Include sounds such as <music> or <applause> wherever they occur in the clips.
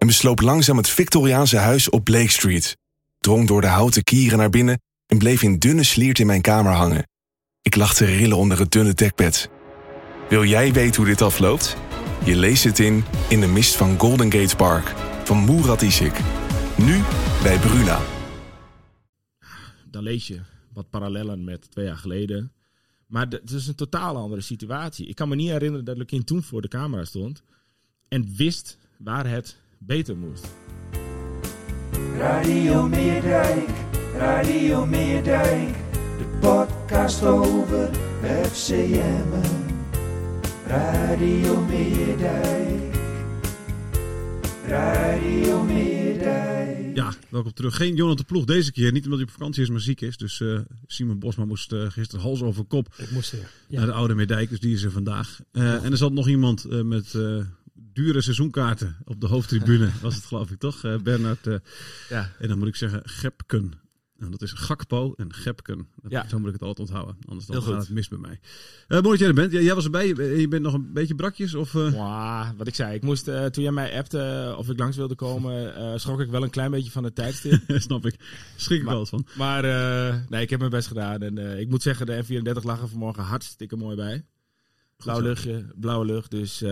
en besloop langzaam het Victoriaanse huis op Blake Street. Drong door de houten kieren naar binnen en bleef in dunne sliert in mijn kamer hangen. Ik lag te rillen onder het dunne dekbed. Wil jij weten hoe dit afloopt? Je leest het in In de mist van Golden Gate Park van Murat Isik. Nu bij Bruna. Dan lees je wat parallellen met twee jaar geleden. Maar het is een totaal andere situatie. Ik kan me niet herinneren dat Lukien toen voor de camera stond en wist waar het beter moest. Radio Meerdijk, Radio Meerdijk, de podcast over FCM. Radio Meerdijk, Radio Meerdijk. Ja, welkom terug. Geen Jonathan Ploeg deze keer. Niet omdat hij op vakantie is, maar ziek is. Dus eh, Simon Bosma moest eh, gisteren hals over kop Ik moest er. Ja. naar de Oude Meerdijk. Dus die is er vandaag. Eh, En er zat nog iemand met eh, dure seizoenkaarten op de hoofdtribune. <laughs> was het geloof ik toch? Eh, Bernard. eh, Ja. en dan moet ik zeggen Gepken. Nou, dat is Gakpo en Gepken. Ja. Zo moet ik het altijd onthouden. Anders dan gaat het mis bij mij. Eh mooi dat jij er bent. Ja, jij was erbij. Je- bent nog een beetje brakjes? Of? Mwah, wat ik zei, ik moest, toen jij mij appte of ik langs wilde komen, schrok ik wel een klein beetje van de tijdstip. <laughs> Snap ik. Schrik ik wel eens van. maar nee, ik heb mijn best gedaan. En ik moet zeggen, de N34 lag er vanmorgen hartstikke mooi bij. Blauw luchtje, blauwe lucht. Dus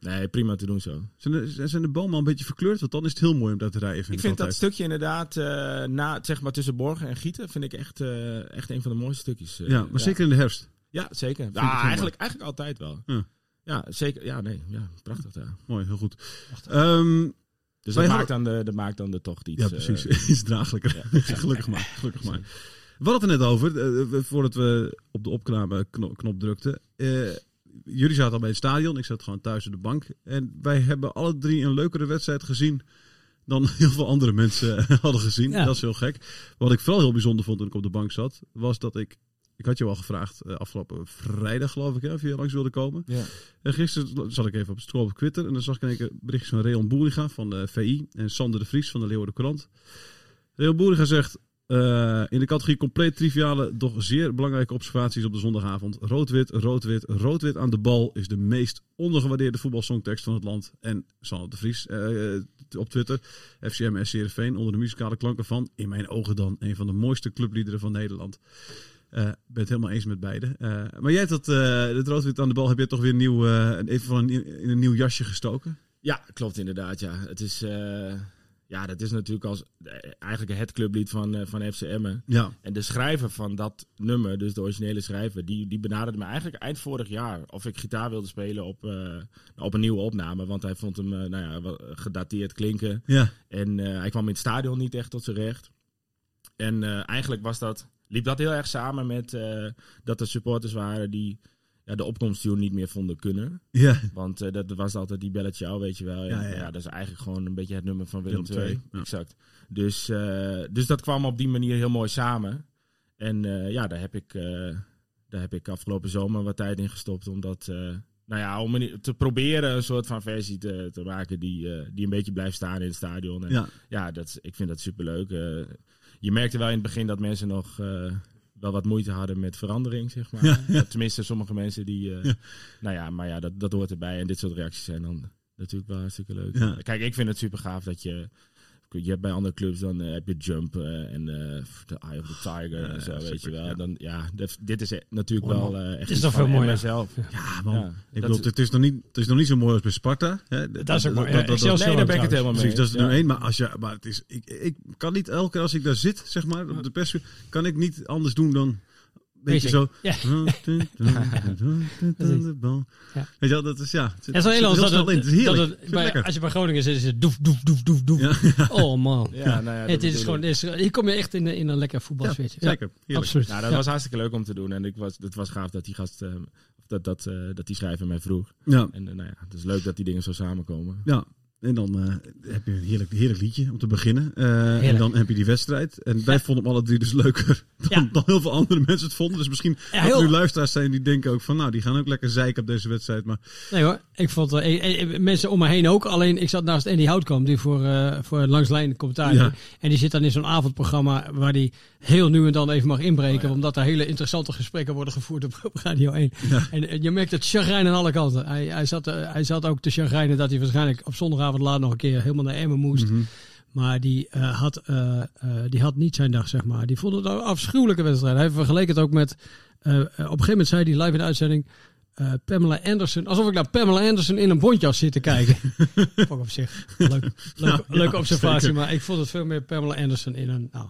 nee, prima te doen zo. Zijn de, zijn de bomen al een beetje verkleurd? Want dan is het heel mooi om daar te rijden. Vind Ik ik, vind dat stukje inderdaad, eh, na, zeg maar tussen Borgen en Gieten, vind ik echt, eh, echt een van de mooiste stukjes. eh, Ja, maar zeker in de herfst. Ja, zeker. Ja, eigenlijk, eigenlijk altijd wel. Ja. Ja. zeker. Ja, nee, ja, prachtig. Ja. Mooi, heel goed. Ehm, Dus Wij dat maakt, dan de, dat maakt dan de tocht iets. ja, precies. <laughs> Iets draaglijker. gelukkig maar. Gelukkig maar. We hadden het er net over, voordat we op de opname knop, knop drukten. Eh, jullie zaten al bij het stadion, ik zat gewoon thuis op de bank. En wij hebben alle drie een leukere wedstrijd gezien dan <laughs> heel veel andere mensen <laughs> hadden gezien. Ja. Dat is heel gek. Wat ik vooral heel bijzonder vond toen ik op de bank zat, was dat ik... Ik had je al gevraagd eh, afgelopen vrijdag, geloof ik, hè, of je langs wilde komen. Ja. En gisteren zat ik even op scroll op Twitter en dan zag ik in keer berichtjes van Reon Boeriga van de VI en Sander de Vries van de Leeuwarden Courant. Reon Boeriga zegt eh, in de categorie compleet triviale, doch zeer belangrijke observaties op de zondagavond. Rood-wit, rood-wit, rood-wit aan de bal is de meest ondergewaardeerde voetbalsongtekst van het land. En Sander de Vries eh, op Twitter, FCM en Heerenveen onder de muzikale klanken van, in mijn ogen dan, een van de mooiste clubliederen van Nederland. Eh ben het helemaal eens met beide. Eh, maar jij hebt dat, eh het rood-wit aan de bal, heb je toch weer nieuw, eh, even van een, in een nieuw jasje gestoken? Ja, klopt inderdaad. Ja. Het is, eh, ja, dat is natuurlijk als, eh, eigenlijk het clublied van, eh, van FCM. Ja. En de schrijver van dat nummer, dus de originele schrijver, die, die benaderde me eigenlijk eind vorig jaar of ik gitaar wilde spelen op, eh, op een nieuwe opname. Want hij vond hem eh, nou ja, gedateerd klinken. Ja. En eh, hij kwam in het stadion niet echt tot zijn recht. En eigenlijk was dat, liep dat heel erg samen met dat er supporters waren die ja, de opkomsttune niet meer vonden kunnen. Ja. Want eh, dat was altijd die belletje jou, weet je wel. En, Ja, ja, ja. ja, dat is eigenlijk gewoon een beetje het nummer van Willem, II. Exact. Dus, eh, dus dat kwam op die manier heel mooi samen. En eh, ja, daar heb, ik, daar heb ik afgelopen zomer wat tijd in gestopt. Om dat, eh, nou ja, om te proberen een soort van versie te, te maken die, die een beetje blijft staan in het stadion. En, Ja. ja, dat, ik vind dat superleuk. Je merkte wel in het begin dat mensen nog wel wat moeite hadden met verandering, zeg maar. Ja, ja. Tenminste, sommige mensen die... eh, Ja. Nou ja, maar ja, dat, dat hoort erbij. En dit soort reacties zijn dan natuurlijk wel hartstikke leuk. Kijk, ik vind het super gaaf dat je... Je hebt bij andere clubs, dan eh, heb je Jump eh, en eh The Eye of the Tiger en zo, ja, weet je wel. ja. Dan, ja, dit, dit is natuurlijk Mooi, wel eh, echt Het is van veel mooier. zelf. Ja, man. Ja, ik bedoel, het is, nog niet, het is nog niet zo mooi als bij Sparta. Hè? Dat is ook mooi. Ja, dat- dat- Excelsior Nee, daar ben ik het helemaal mee. Precies, dat is nummer één. Maar, als je, maar het is, ik, ik kan niet elke keer als ik daar zit, zeg maar, op de pers, kan ik niet anders doen dan... Weet je zo. Ja. Weet je wel, dat is ja. Het is wel heel dat snel in. het, Het is heerlijk. dat het bij, als je bij Groningen zit, is het doef, doef, doef, doef, doef. Ja, Oh man. Ja, nou ja, het dat is gewoon, is, hier kom je echt in, in een lekker voetbalsfeertje. Ja, Zeker. Heerlijk. absoluut. Nou, dat Ja. was hartstikke leuk om te doen. En ik was, het was gaaf dat die gast, eh, of dat, dat, eh, dat die schrijver mij vroeg. Ja. En eh, nou ja, het is leuk dat die dingen zo samenkomen. Ja. En dan eh, heb je een heerlijk, heerlijk liedje om te beginnen. Eh, en dan heb je die wedstrijd. En wij vonden hem alle drie dus leuker <laughs> dan, Ja. dan heel veel andere mensen het vonden. Dus misschien Ja, heel- nu luisteraars zijn die denken ook van... nou, die gaan ook lekker zeiken op deze wedstrijd. Maar Nee hoor, ik vond eh, eh, eh, mensen om me heen ook. Alleen ik zat naast Andy Houtkamp, die voor, voor Langs Lijn commentaar. En die zit dan in zo'n avondprogramma waar die heel nu en dan even mag inbreken. Oh, Omdat er hele interessante gesprekken worden gevoerd op, Radio 1. En, je merkt het chagrijn aan alle kanten. Hij, hij, zat, hij zat ook te chagrijnen dat hij waarschijnlijk op zondagavond laat nog een keer helemaal naar Emmen moest. Mhm. Maar die, eh, had, eh, eh, die had niet zijn dag, zeg maar. Die vond het een afschuwelijke wedstrijd. Hij vergeleek het ook met... op een gegeven moment zei hij live in de uitzending... Pamela Anderson, alsof ik naar Pamela Anderson in een bontjas zit te kijken. <laughs> Op zich. Leuk, leuk, Nou, ja, leuke observatie, zeker. maar ik vond het veel meer Pamela Anderson in een nou,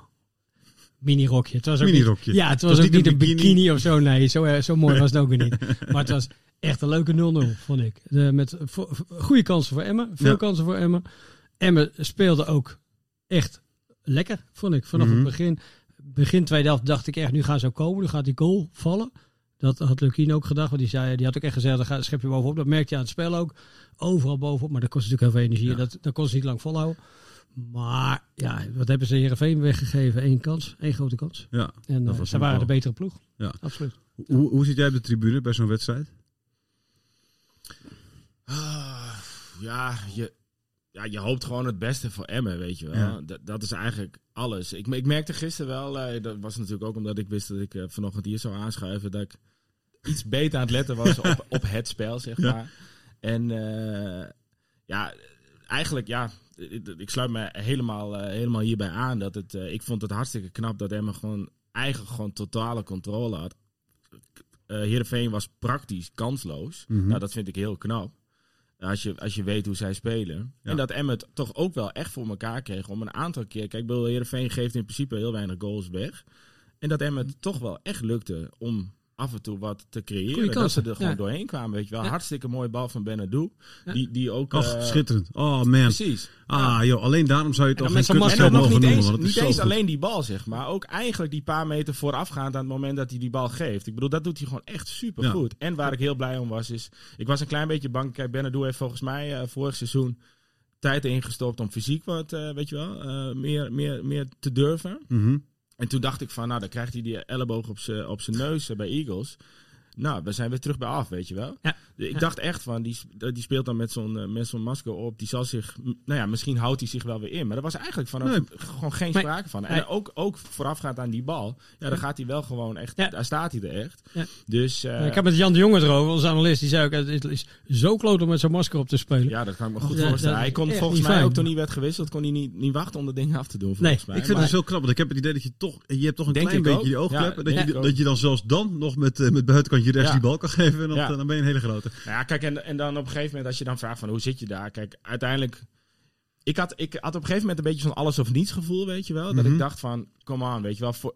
mini-rokje. Het was ook. Niet, ja, het Het was ook niet een bikini. bikini of zo. Nee, zo, eh, zo mooi <laughs> was het ook weer niet. Maar het was echt een leuke 0-0, vond ik. De, met vo- goede kansen voor Emmen, veel Ja. kansen voor Emmen. Emmen speelde ook echt lekker, vond ik. Vanaf Mhm. het begin, begin tweede helft dacht ik echt, nu gaan ze komen. Nu gaat die goal vallen. Dat had Lukien ook gedacht, want die, zei, die had ook echt gezegd, dan ga- schep je bovenop. Dat merkte je aan het spel ook. Overal bovenop, maar dat kost natuurlijk heel veel energie. Dat, dat kon ze niet lang volhouden. Maar ja, wat hebben ze Heerenveen weggegeven? Eén kans, één grote kans. ja, En Dat eh, was ze waren de betere ploeg. Ja. Absoluut. hoe, hoe zit jij op de tribune bij zo'n wedstrijd? Ah, ja, je, ja, je hoopt gewoon het beste voor Emmen, weet je wel. Ja. Dat, dat is eigenlijk alles. Ik, ik merkte gisteren wel, eh, dat was natuurlijk ook omdat ik wist dat ik eh, vanochtend hier zou aanschuiven, dat ik iets beter aan het letten was op, <laughs> op het spel, zeg Ja. maar. En eh, ja, eigenlijk, ja, ik, ik sluit me helemaal, eh, helemaal hierbij aan. Dat het, eh, ik vond het hartstikke knap dat Emmen gewoon eigenlijk gewoon totale controle had. Eh Heerenveen was praktisch kansloos. Mhm. Nou, dat vind ik heel knap. Als je, als je weet hoe zij spelen. Ja. En dat Emmen het toch ook wel echt voor elkaar kreeg om een aantal keer... Kijk, Heerenveen geeft in principe heel weinig goals weg. En dat Emmen het toch wel echt lukte om af en toe wat te creëren. Dat ze er gewoon ja. doorheen kwamen, weet je wel. Ja. Hartstikke mooie bal van Benadou. Ja. Die, die ook... Och, eh, schitterend. Oh man. Precies. Ah joh, alleen daarom zou je toch geen mogen niet noemen. eens, niet eens goed. alleen die bal, zeg maar. Ook eigenlijk die paar meter voorafgaand aan het moment dat hij die bal geeft. Ik bedoel, dat doet hij gewoon echt super goed. En waar ik heel blij om was, is... Ik was een klein beetje bang. Kijk, Benadou heeft volgens mij eh, vorig seizoen tijd ingestopt om fysiek wat, eh, weet je wel, meer, meer, meer te durven. Mhm. En toen dacht ik van, nou, dan krijgt hij die elleboog op zijn neus eh, bij Eagles. Nou, we zijn weer terug bij af, weet je wel. Ja. Ik Ja. dacht echt van, die, die speelt dan met zo'n eh, met zo'n masker op. Die zal zich, nou ja, misschien houdt hij zich wel weer in. Maar er was eigenlijk van Nee. gewoon geen Nee. sprake van. En Nee. ook, ook voorafgaand aan die bal, ja, dan gaat hij wel gewoon echt, Ja. daar staat hij er echt. Ja. Dus, eh, ik heb met Jan de Jonge erover, onze analist, die zei ook, het is zo kloot om met zo'n masker op te spelen. ja, dat kan ik me goed Ja, voorstellen. Hij kon volgens mij niet ook toen hij werd gewisseld, kon hij niet, niet wachten om de dingen af te doen, Nee, volgens mij. Ik vind Maar- het heel knap, want ik heb het idee dat je toch, je hebt toch een Denk klein beetje ook. die oogklep. Ja, dat, je, dat je dan zelfs dan nog met, eh, met buitenkantje rechts Ja. die bal kan geven. En dan, Ja. dan ben je een hele grote. Nou ja, kijk, en, en dan op een gegeven moment, als je dan vraagt van hoe zit je daar? Kijk, uiteindelijk. Ik had, ik had op een gegeven moment een beetje zo'n alles of niets gevoel, weet je wel. Dat Mhm. ik dacht van, kom aan, weet je wel, for-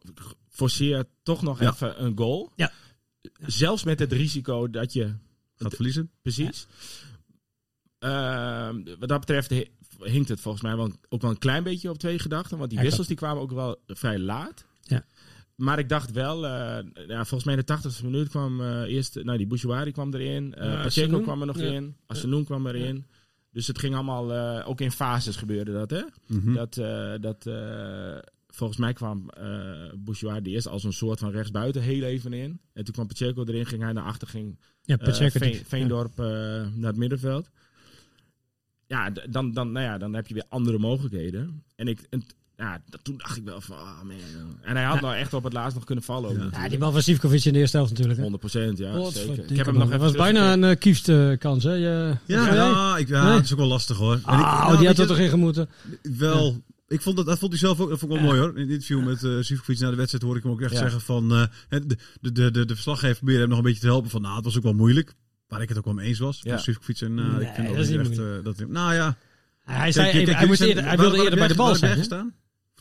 forceer toch nog Ja. even een goal. Ja. Zelfs met het risico dat je, Gaat verliezen. precies. Ehm, wat dat betreft hinkt het volgens mij wel, ook wel een klein beetje op twee gedachten. Want die wissels die kwamen ook wel vrij laat. Ja. Maar ik dacht wel, eh, ja, volgens mij in de 80ste minuut kwam eh, eerst, nou die Bouchouari kwam erin, eh Ja, Pacheco kwam er nog Ja. in, Assenoen kwam erin. Dus het ging allemaal, eh, ook in fases gebeurde dat hè. Mhm. Dat, eh, dat eh, volgens mij kwam eh Bouchouari eerst als een soort van rechtsbuiten heel even in. En toen kwam Pacheco erin, ging hij naar achter, ging Ja, Pacheco Veen- Veendorp eh, naar het middenveld. Ja, dan, dan, nou ja, dan heb je weer andere mogelijkheden. En, ik, en ja, dat- toen dacht ik wel van, ah man. En hij had Ja. nou echt op het laatst nog kunnen vallen. Ook, Ja. Die bal van Sivkovic in de eerste helft natuurlijk. hè. 100% ja, zeker. Ik heb hem man. nog even was bijna een uh, kiefste kans, hè? Je, Ja, ja, ik, ja Nee? dat is ook wel lastig hoor. Ik- Ah, nou, die had je, er toch in gemoeten? Wel, ik vond dat, dat vond hij zelf ook, dat vond ik wel Ja. mooi hoor. In het interview met eh Sivkovic na de wedstrijd hoorde ik hem ook echt Ja. zeggen van, eh, de, de, de, de, de verslaggever probeerde hem nog een beetje te helpen van, nou het was ook wel moeilijk. Waar ik het ook wel mee eens was. Ja. Sivkovic en eh, Nee, ik vind dat is echt, eh, nou ja. Hij, zei, Kijk, even- kijk, hij, moest jullie eerder, zijn- hij wilde eerder bij de bal zijn.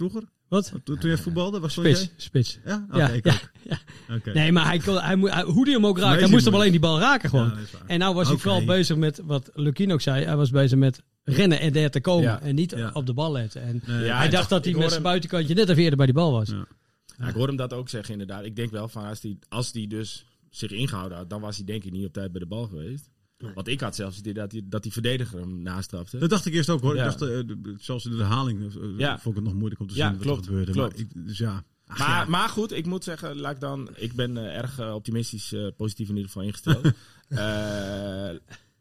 Vroeger? Wat? Toen, toen jij voetbalde, was Spits, jij? spits. Ja? Oké, Ja, ik ja, ook. ja. Oké. Nee, maar hij kon, hij, moet- hij- hoe die hem ook raakt, Nee, hij moest hem alleen die bal raken gewoon. En nou was hij Oké. vooral bezig met wat Lukien ook zei. Hij was bezig met rennen en daar te komen. Ja. En niet Ja. op de bal letten. En Nee, Ja, hij dacht dat hij met zijn hem- buitenkantje net even eerder bij die bal was. Ja. Ja, ik hoor hem dat ook zeggen inderdaad. Ik denk wel van als die, als die dus zich ingehouden had, dan was hij denk ik niet op tijd bij de bal geweest. Want ik had zelfs het idee dat die, dat die verdediger hem nastrapte. Dat dacht ik eerst ook hoor. Ja. Ik dacht, eh, de- zelfs in de herhaling eh, Ja. vond ik het nog moeilijk om te zien Ja, wat klopt, er gebeurde. klopt. Maar ik, dus ja. Ach, Maar, ja. maar goed, ik moet zeggen, laat ik dan. Ik ben eh, erg eh, optimistisch, eh, positief in ieder geval ingesteld. <laughs>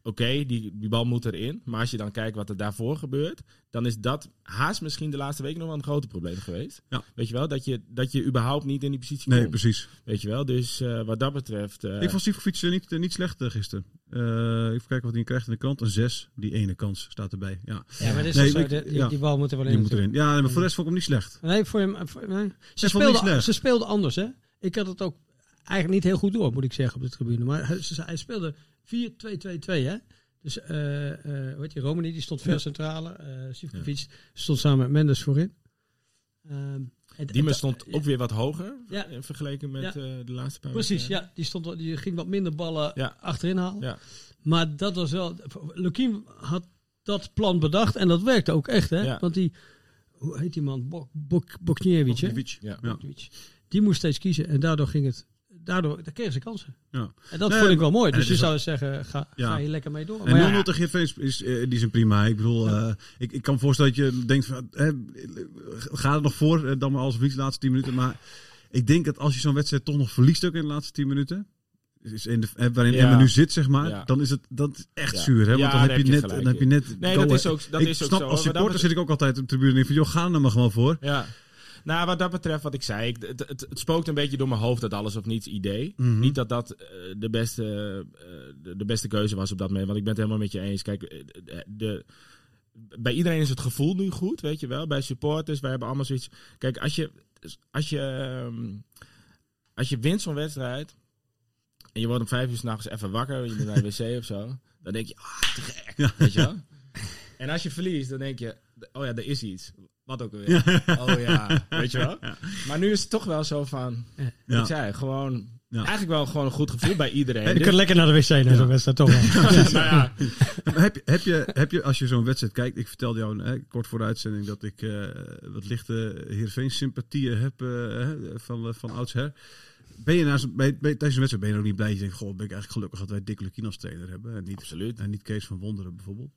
Oké, die, die bal moet erin. Maar als je dan kijkt wat er daarvoor gebeurt, dan is dat haast misschien de laatste week nog wel een groot probleem geweest. Ja. Weet je wel, dat je, dat je überhaupt niet in die positie Nee, komt. precies. Weet je wel, dus eh, wat dat betreft. eh, ik vond Sivkovic eh, niet, niet slecht eh, gisteren. Eh, even kijken wat hij krijgt in de krant. Een 6. Die ene kans staat erbij. Ja, Ja, maar is Nee, zo, ik- die, die, ja. die bal moet er wel in. die moet erin. Ja, maar voor de rest vond ik hem niet slecht. Nee, voor hem, voor- nee. Ze, speelde, slecht. ze speelde anders, hè? Ik had het ook eigenlijk niet heel goed door, moet ik zeggen, op de tribune. Maar hij, ze- hij speelde 4-2-2-2, hè? Dus, eh eh hoe heet je, Romani, die stond ver centrale. eh Sivkovic stond samen met Mendes voorin. Ehm, en- stond ook weer wat hoger Ja. vergeleken met Ja. de laatste paar Precies, ja. Die, stond, die ging wat minder ballen Ja. achterin halen. Ja. Maar dat was wel... Lukien had dat plan bedacht en dat werkte ook echt, hè? Ja. Want die... Hoe heet die man? Bok, Bok, Bokniewicz. Bokniewicz. Die moest steeds kiezen en daardoor ging het... Daardoor daar kregen ze kansen. Ja. En dat Nee, vond ik wel mooi. Dus je zou zeggen, ga, Ja. ga hier lekker mee door. En Maar 0-0 ja, tegen Heerenveen is, is, eh, die zijn prima. Ik bedoel, eh, ik, ik kan me voorstellen dat je denkt van, hè, ga er nog voor, eh, dan maar als verlies de laatste 10 minuten. Maar ik denk dat als je zo'n wedstrijd toch nog verliest ook in de laatste 10 minuten, is in de, eh, waarin Ja. Emma nu zit, zeg maar, Ja. dan is het dat is echt Ja. zuur. Hè? Want Ja, dan, heb je, je net, dan heb je net... Nee, dat is ook, dat ik is ook snap, zo. als supporter zit ik ook altijd op de tribune en denk van, joh, ga er nou maar gewoon voor. Ja. Nou, wat dat betreft, wat ik zei, ik, het, het, het spookt een beetje door mijn hoofd dat alles of niets idee. Mhm. Niet dat dat eh, de, beste, eh, de, de beste keuze was op dat moment, want ik ben het helemaal met je eens. Kijk, eh, de, de- bij iedereen is het gevoel nu goed, weet je wel. Bij supporters, wij hebben allemaal zoiets. Kijk, als je, als je, ehm, als je wint zo'n wedstrijd en je wordt om vijf uur s'nachts even wakker, je bent naar de wc of zo, dan denk je, ah, te gek, weet je wel. <laughs> En als je verliest, dan denk je, oh ja, er is iets. Wat ook weer. <laughs> Oh ja, weet je wel. Maar nu is het toch wel zo van, ik zei, gewoon, Ja. eigenlijk wel gewoon een goed gevoel bij iedereen. je Dit- kunt lekker naar de wc naar zo'n wedstrijd toch wel. <laughs> nou ja, heb, je, heb, je, heb je, als je zo'n wedstrijd kijkt, ik vertelde jou hè, kort voor de uitzending dat ik eh, wat lichte Heerenveen sympathieën heb eh, hè, van, eh, van oudsher. Ben je na zo'n- bij, bij, tijdens een wedstrijd ben je ook niet blij? Je denkt, goh, ben ik eigenlijk gelukkig dat wij Dick Lukien als trainer hebben. En niet, absoluut. en niet Kees van Wonderen bijvoorbeeld.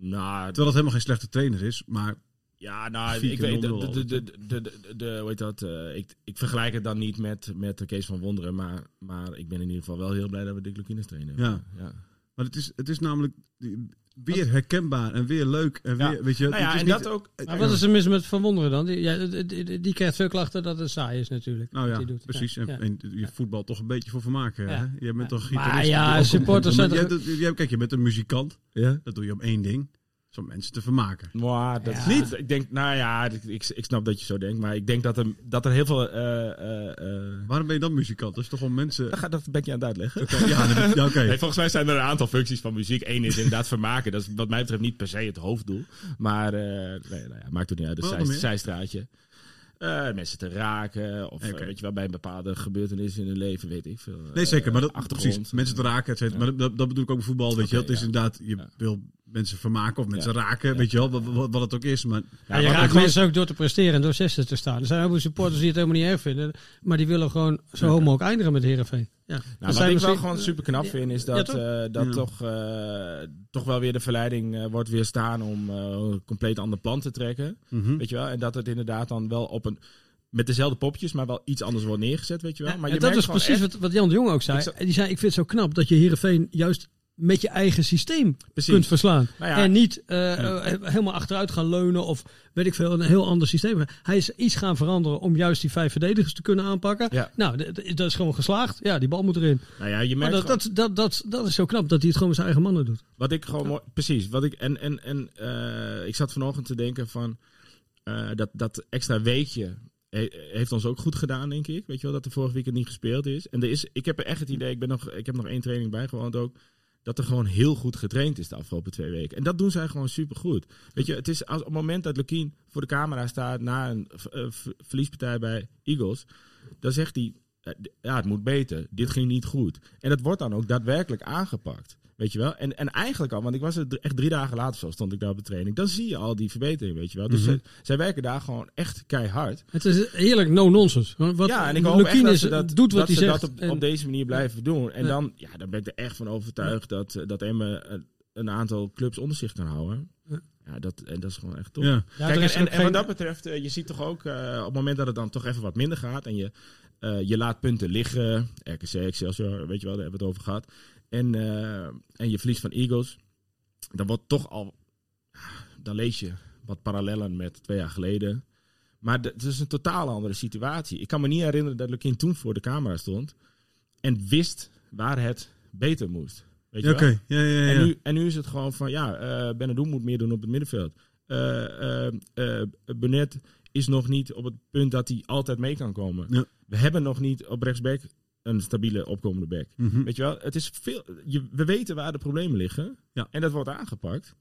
Nou, Terwijl dat helemaal geen slechte trainer is, maar Ja, nou, ik weet, de, de, de, de, de, de- de- hoe heet dat, eh, ik, ik vergelijk het dan niet met, met de Kees van Wonderen, maar, maar ik ben in ieder geval wel heel blij dat we Dick Lukines trainen. Ja. ja. Maar het is, het is namelijk weer herkenbaar en weer leuk. En Ja. weer, weet je, Nou ja, het is en niet- dat ook. Maar wat is er mis met Van Wonderen dan? Die, ja, die, die, die krijgt veel klachten dat het saai is natuurlijk. Nou ja, doet. precies. Ja, En, je voetbal toch een beetje voor vermaken. Ja. Hè? Je bent toch Maar ja, supporters zijn toch- Kijk, je bent een muzikant. Ja. Dat doe je om één ding. Om mensen te vermaken. Maar dat Ja. is niet. Ik denk, nou ja, ik, ik, ik snap dat je zo denkt, maar ik denk dat er, dat er heel veel. eh, eh, eh, Waarom ben je dan muzikant? Dat is toch om mensen... dat, gaat, dat ben ik je aan het uitleggen. Ja. Nee, volgens mij zijn er een aantal functies van muziek. Eén is inderdaad <laughs> vermaken. Dat is wat mij betreft niet per se het hoofddoel. Maar eh, nee, nou ja, maakt het niet uit. Dat zij, meer? zijstraatje. Eh, mensen te raken. Of weet je wel, bij een bepaalde gebeurtenis in hun leven, weet ik veel. Nee, zeker. Maar dat, precies, mensen te raken. et. Maar dat, dat bedoel ik ook bij voetbal. Weet je, het is inderdaad, je Ja. wil mensen vermaken of mensen Ja. raken. Weet je wel, wat, het ook is. Maar Ja, je raakt mensen ook door te presteren en door zesde te staan. Er zijn veel supporters die het helemaal niet erg vinden. Maar die willen gewoon zo hoog mogelijk eindigen met Heerenveen. Ja. Nou, Dat wat zijn ik wel misschien- gewoon super knap Ja, vind, is ja, dat, toch? eh, dat Ja. toch, eh, toch wel weer de verleiding eh, wordt weerstaan om eh, een compleet ander plan te trekken. Mhm. Weet je wel? En dat het inderdaad dan wel op een. Met dezelfde popjes, maar wel iets anders wordt neergezet, weet je wel. Ja, maar en je dat merkt is precies echt- wat, wat Jan de Jong ook zei. Ik zou- En die zei, ik vind het zo knap dat je Heerenveen juist met je eigen systeem Precies. kunt verslaan. Nou ja. En niet eh, eh, helemaal achteruit gaan leunen of weet ik veel, een heel ander systeem. Hij is iets gaan veranderen om juist die vijf verdedigers te kunnen aanpakken. Ja. Nou, dat is gewoon geslaagd. Ja, die bal moet erin. Nou ja, je merkt dat, gewoon- dat, dat, dat, dat is zo knap dat hij het gewoon met zijn eigen mannen doet. Wat ik gewoon mooi, precies. Wat ik, en en, en eh, ik zat vanochtend te denken van eh, dat, dat extra weekje he- heeft ons ook goed gedaan, denk ik. Weet je wel, dat er vorige weekend niet gespeeld is. En er is, ik heb er echt het idee, ik, ben nog, ik heb nog één training bijgewoond ook, dat er gewoon heel goed getraind is de afgelopen twee weken. En dat doen zij gewoon supergoed. Weet je, het is als, op het moment dat Lukien voor de camera staat na een eh, verliespartij bij Eagles, dan zegt hij, eh, ja, het moet beter. Dit ging niet goed. En dat wordt dan ook daadwerkelijk aangepakt. Weet je wel? En, en eigenlijk al, want ik was er echt drie dagen later zo, stond ik daar op de training. Dan zie je al die verbetering, weet je wel. Dus Mhm. zij, zij werken daar gewoon echt keihard. Het is heerlijk no-nonsense. Ja, en ik hoop echt dat is, ze dat, doet wat dat hij ze zegt. dat op, En- op deze manier blijven doen. En Ja. dan, ja, dan ben ik er echt van overtuigd dat, eh, dat Emmen een, aantal clubs onder zich kan houden. Ja. Ja, dat, en dat is gewoon echt top. Ja. Ja, Kijk, en, en wat dat betreft, eh, je ziet toch ook eh, op het moment dat het dan toch even wat minder gaat en je, eh, je laat punten liggen, RKC, Excelsior, weet je wel, daar hebben we het over gehad. En, eh, en je verliest van Eagles, dan wordt toch al, dan lees je wat parallellen met twee jaar geleden. Maar het is een totaal andere situatie. Ik kan me niet herinneren dat Lukien toen voor de camera stond en wist waar het beter moest. Weet je wel? ja, ja, ja. En, nu, en nu is het gewoon van, ja, eh Benadou moet meer doen op het middenveld. Burnett is nog niet op het punt dat hij altijd mee kan komen. Ja. We hebben nog niet op rechtsback een stabiele opkomende back. Mhm. Weet je wel, het is veel, je, we weten waar de problemen liggen. Ja. En dat wordt aangepakt.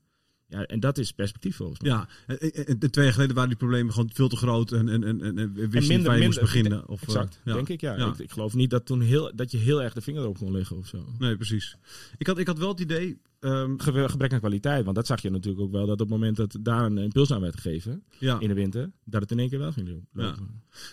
Ja, en dat is perspectief volgens mij. Ja, en, en- en twee jaar geleden waren die problemen gewoon veel te groot en, en, en, en, en wist niet minder- waar je moest beginnen. Of, eh, Exact, ja. denk ik. Ja. Ja. Ik, ik geloof niet dat, toen heel, dat je heel erg de vinger erop kon leggen of zo. Nee, precies. Ik had, ik had wel het idee, ehm, Ge- Gebrek aan kwaliteit, want dat zag je natuurlijk ook wel. Dat op het moment dat daar een impuls aan werd gegeven ja, in de winter, dat het in één keer wel ging. Ja.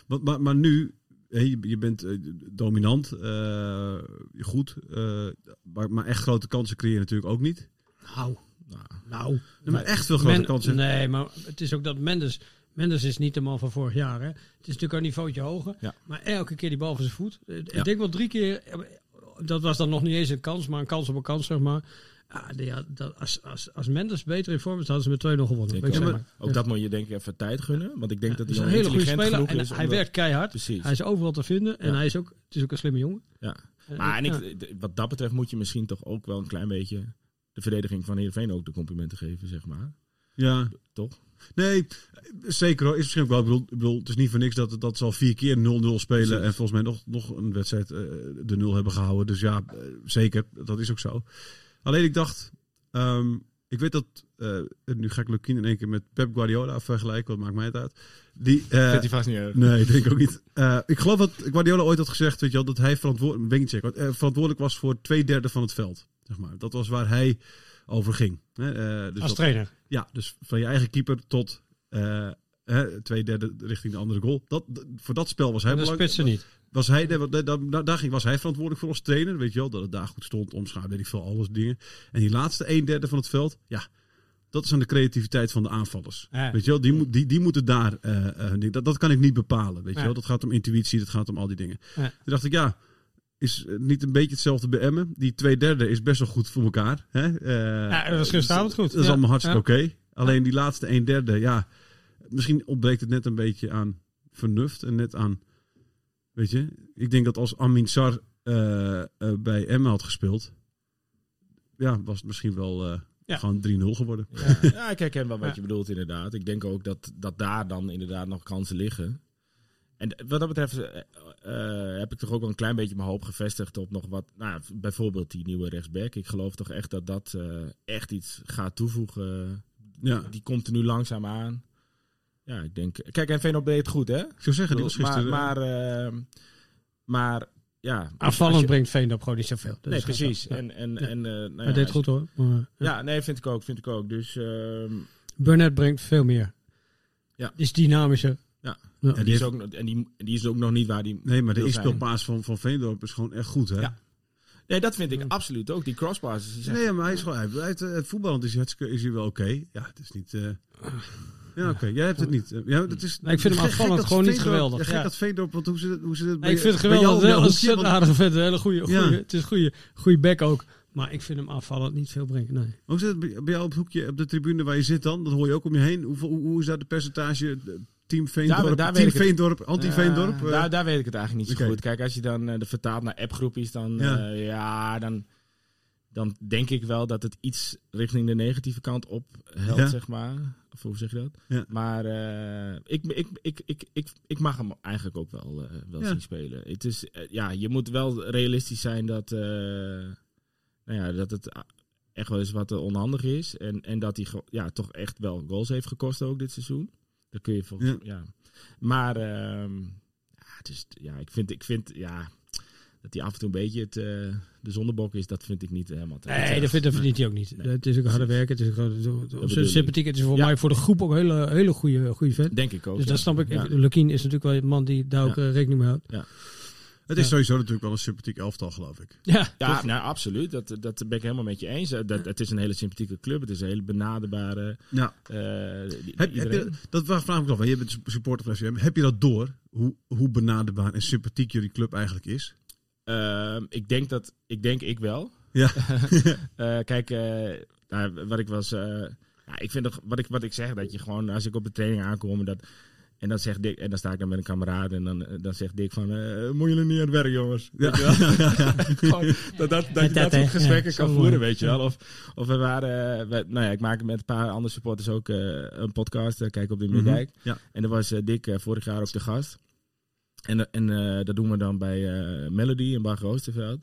maar, maar, maar nu, je, bent eh, dominant, eh, goed, eh, maar, maar echt grote kansen creëer je natuurlijk ook niet. Nou, Nou, nou. Maar echt veel grote Men- kansen. Nee, maar het is ook dat Mendes... Mendes is niet de man van vorig jaar. Hè. Het is natuurlijk een niveautje hoger. Ja. Maar elke keer die bal van zijn voet. Ja. Ik denk wel drie keer... Dat was dan nog niet eens een kans, maar een kans op een kans, zeg maar. Ah, die had- dat, als, als, als Mendes beter in vorm is, hadden ze met 2-0 gewonnen. je ook. dat moet je denk ik even tijd gunnen. Want ik denk Ja, dat hij een hele goede speler. En is. hij werkt keihard. Precies. Hij is overal te vinden. En Ja. hij is ook, het is ook een slimme jongen. Ja. Maar en ja. ik, wat dat betreft moet je misschien toch ook wel een klein beetje de verdediging van Heerenveen ook de complimenten geven, zeg maar. Ja, Toch? nee, zeker hoor. Is misschien ook wel, ik bedoel, ik bedoel, het is niet voor niks dat, dat ze al vier keer 0-0 spelen en volgens mij nog, nog een wedstrijd eh, de 0 hebben gehouden. Dus ja, eh, zeker, dat is ook zo. Alleen ik dacht, ehm, ik weet dat, eh, nu ga ik Lukien in één keer met Pep Guardiola vergelijken, wat maakt mij het uit. Die, eh, Vindt hij vast niet erg. Nee, <laughs> ik denk ook niet. Ik geloof dat Guardiola ooit had gezegd, weet je wel, dat hij verantwoordelijk, ik verantwoordelijk was voor twee derde van het veld. Zeg maar. Dat was waar hij over ging. Hè, eh, dus Als dat- trainer. ja, dus van je eigen keeper tot eh, hè, twee derde richting de andere goal. Dat, voor dat spel was hij En de belangrijk. spitsen niet. Was hij, daar, ging, was hij verantwoordelijk voor als trainer. Weet je wel, dat het daar goed stond, omschaal, weet ik veel, alles dingen. En die laatste een derde van het veld, ja, dat is aan de creativiteit van de aanvallers. Ja. Weet je wel, die, moet- die, die moeten daar, hun ding- dat, dat kan ik niet bepalen. Weet je wel, dat gaat om intuïtie, dat gaat om al die dingen. Ja. Toen dacht ik, ja, is het niet een beetje hetzelfde bij Emmen? Die twee derde is best wel goed voor elkaar. Hè? Eh, Ja, dat was gisteravond goed. Dat is Ja. allemaal hartstikke Ja. oké. Alleen die laatste een derde, ja, misschien ontbreekt het net een beetje aan vernuft en net aan, weet je, ik denk dat als Amin Sar eh, eh, bij Emma had gespeeld, ja, was het misschien wel eh, Ja. gewoon 3-0 geworden. Ja, ja, ik herken wel wat Ja. je bedoelt inderdaad. Ik denk ook dat, dat daar dan inderdaad nog kansen liggen. En wat dat betreft eh, eh, heb ik toch ook wel een klein beetje mijn hoop gevestigd op nog wat, nou, bijvoorbeeld die nieuwe rechtsback. Ik geloof toch echt dat dat eh, echt iets gaat toevoegen. Ja, Die komt er nu langzaam aan. Ja, ik denk. Kijk, en Veenop deed het goed, hè? ik zou zeggen, die was maar, gisteren... maar, eh, maar ja. Aanvallend je- brengt Veendorp gewoon niet zoveel. Dus Nee, precies. En, en, Ja. en, eh, nou Hij ja, deed als- goed hoor. Maar, ja. Ja, nee, vind ik ook. Vind ik ook. Dus ehm, Burnett brengt veel meer. Ja. Is dynamischer. Ja. En die, is ook, nog- en, die, en die is ook nog niet waar die. Nee, maar de inspeelpaas van, van Veendorp is gewoon echt goed, hè? Ja. Nee, dat vind ik absoluut ook. Die crossbars. Nee, maar hij is gewoon, hij hij heeft, voetballend is is hij wel oké. Ja, het is niet... eh, Ja, oké. Jij hebt het niet. Eh, Ja, het is, Nee, ik vind hem aanvallend dat gewoon niet geweldig, Ja, gek ja. dat Veendorp, want hoe zit het, hoe zit het Nee, ik vind het jou geweldig. jouw een hoekje? ontzettend Want- aardige vent. Een hele goede, Ja. Het is een goede, goede back ook. Maar ik vind hem aanvallend niet veel brengen. Nee. Hoe zit het bij jou op het hoekje, op de tribune waar je zit dan? Dat hoor je ook om je heen. Hoe, hoe is daar de percentage? Eh, Team Veendorp, Daar- daar team. Veendorp, anti-Veendorp? Ja, Eh, daar, daar weet ik het eigenlijk niet zo goed. Kijk, als je dan eh, de vertaalt naar appgroepjes, dan Ja. ja. ja, dan, dan denk ik wel dat het iets richting de negatieve kant op helpt, Ja. zeg maar. Of hoe zeg je dat? Ja. Maar eh, ik, ik, ik, ik, ik, ik mag hem eigenlijk ook wel, eh, wel zien spelen. Het is, eh, ja, je moet wel realistisch zijn dat, eh, nou ja, dat het echt wel eens wat eh, onhandig is. En, en dat hij ja, toch echt wel goals heeft gekost ook dit seizoen. Dat kun je volgens Ja. ja. Maar ehm, ja, het is, ja, ik vind, ik vind, ja, dat hij af en toe een beetje het, eh, de zondebok is, dat vind ik niet helemaal terecht. Nee, dat, vindt, dat hij ook niet. Nee. Het is ook harde werken. Het is ik. sympathiek. Het is voor Ja. mij voor de groep ook een hele, hele goede, goede vent. Denk ik ook. Dus ja. dat snap ik. Ja. Lukien is natuurlijk wel een man die daar ook Ja. eh, rekening mee houdt. Het is Ja. sowieso natuurlijk wel een sympathiek elftal, geloof ik. Ja, Ja, nou, absoluut. Dat, dat ben ik helemaal met je eens. Eh, Dat, het is een hele sympathieke club. Het is een hele benaderbare. Ja. eh, die- Heb, je, dat vraag ik nog wel. Je bent supporter van FCM. Heb je dat door? Hoe, hoe benaderbaar en sympathiek jullie club eigenlijk is? Ehm, ik denk dat ik denk ik wel. Ja. <laughs> <laughs> Eh, kijk, eh, nou, wat ik was. eh, ja, ik vind toch, wat ik, wat ik zeg, dat je gewoon als ik op de training aankom dat. En dan zegt Dick, en dan sta ik dan met een kameraad en dan, eh, dan zegt Dick van, eh moet jullie niet aan het werk, jongens? <laughs> <laughs> Gewoon dat, dat, dat, je dat, soort gesprekken Ja, kan voeren, mooi. weet je wel. Of, of we waren, we- nou ja, ik maak met een paar andere supporters ook eh, een podcast, Kijk op de Middijk. Ja. En daar was Dick eh, vorig jaar ook de gast. En, en eh, dat doen we dan bij eh, Melody in Bag Oosterveld.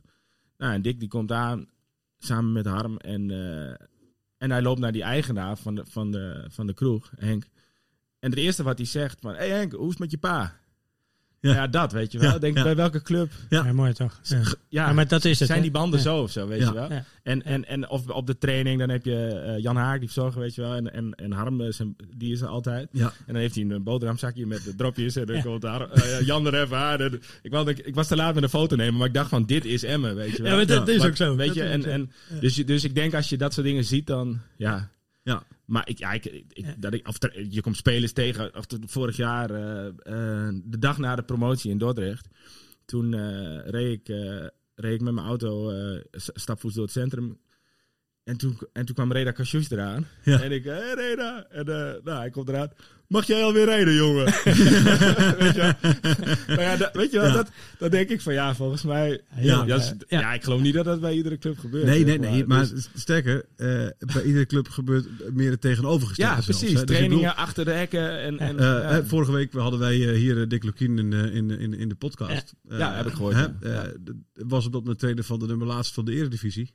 Nou, en Dick die komt aan samen met Harm. En, eh, en hij loopt naar die eigenaar van de, van de, van de kroeg, Henk. En het eerste wat hij zegt van... Hé hey Henk, hoe is het met je pa? Ja. Ja, dat weet je wel. Ja, Denk ja. bij welke club? Ja. Ja, mooi toch? Ja. Ja, Ja, maar dat is het. zijn die banden Ja. zo of zo, weet Ja. je wel? Ja. En, en, en of op de training, dan heb je eh, Jan Haak, die verzorger, weet je wel. En, en, en Harm, eh, zijn- die is er altijd. Ja. En dan heeft hij een boterhamzakje met de dropjes. En dan Ja. komt daar, eh, Jan er even aan. En ik, wou, ik was te laat met een foto nemen, maar ik dacht van, dit is Emmen, weet je wel. Ja, maar dat Ja, is Maar, ook zo. Weet Dat je, en, en, dus, je- dus ik denk als je dat soort dingen ziet, dan ja. Ja. Maar ik, ja, ik, ik, Ja. dat ik, of ter- je komt spelers tegen. Of vorig jaar, eh, eh, de dag na de promotie in Dordrecht. Toen eh, reed, ik, eh, reed ik met mijn auto eh, stapvoets door het centrum. En toen, en toen kwam Reda Kashus eraan. Ja. En ik, hé hey Reda. En eh, nou, hij komt eraan. Mag jij alweer rijden, jongen? <laughs> weet je wel? Nou ja, dat, weet je wel, Ja. dat, dat denk ik van ja, volgens mij. Ja. Ja, is- Ja. ja, ik geloof niet dat dat bij iedere club gebeurt. Nee, nee, nee. Maar Dus- sterker, eh, bij iedere club gebeurt meer het tegenovergestelde. ja, precies. Dus Trainingen bedoel, achter de hekken. En, en, eh, vorige week hadden wij eh, hier Dick Lukien in, in, in, in de podcast. Ja. Heb ik gehoord, eh, was op dat moment tweede van de nummer laatst van de eredivisie.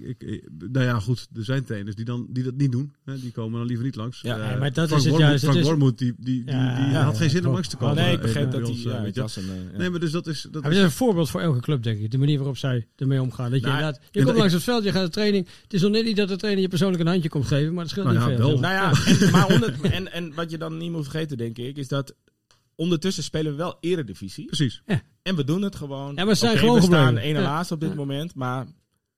Ik, nou ja, goed. Er zijn trainers die, dan, die dat niet doen. Die komen dan liever niet langs. Ja, maar dat Frank is het juist. Het Frank is- Wormoed, die, die, die, Ja, die ja, had geen zin om langs te komen. nee, ik begreep dat hij. Nee, maar dus dat is... Dat dat is een voorbeeld voor elke club, denk ik. De manier waarop zij ermee omgaan. Dat je, Nou, inderdaad, je en komt langs het veld, je gaat de training. Het is nog net niet dat de trainer je persoonlijk een handje komt geven, maar het scheelt Nou niet ja, veel. maar. Nou ja, en, <laughs> maar onder, en, en wat je dan niet moet vergeten, denk ik, is dat ondertussen spelen we wel eredivisie. Precies. En we doen het gewoon. Ja, maar ze zijn gewoon we staan gebleven. één en Ja. laatste op dit Ja. moment, maar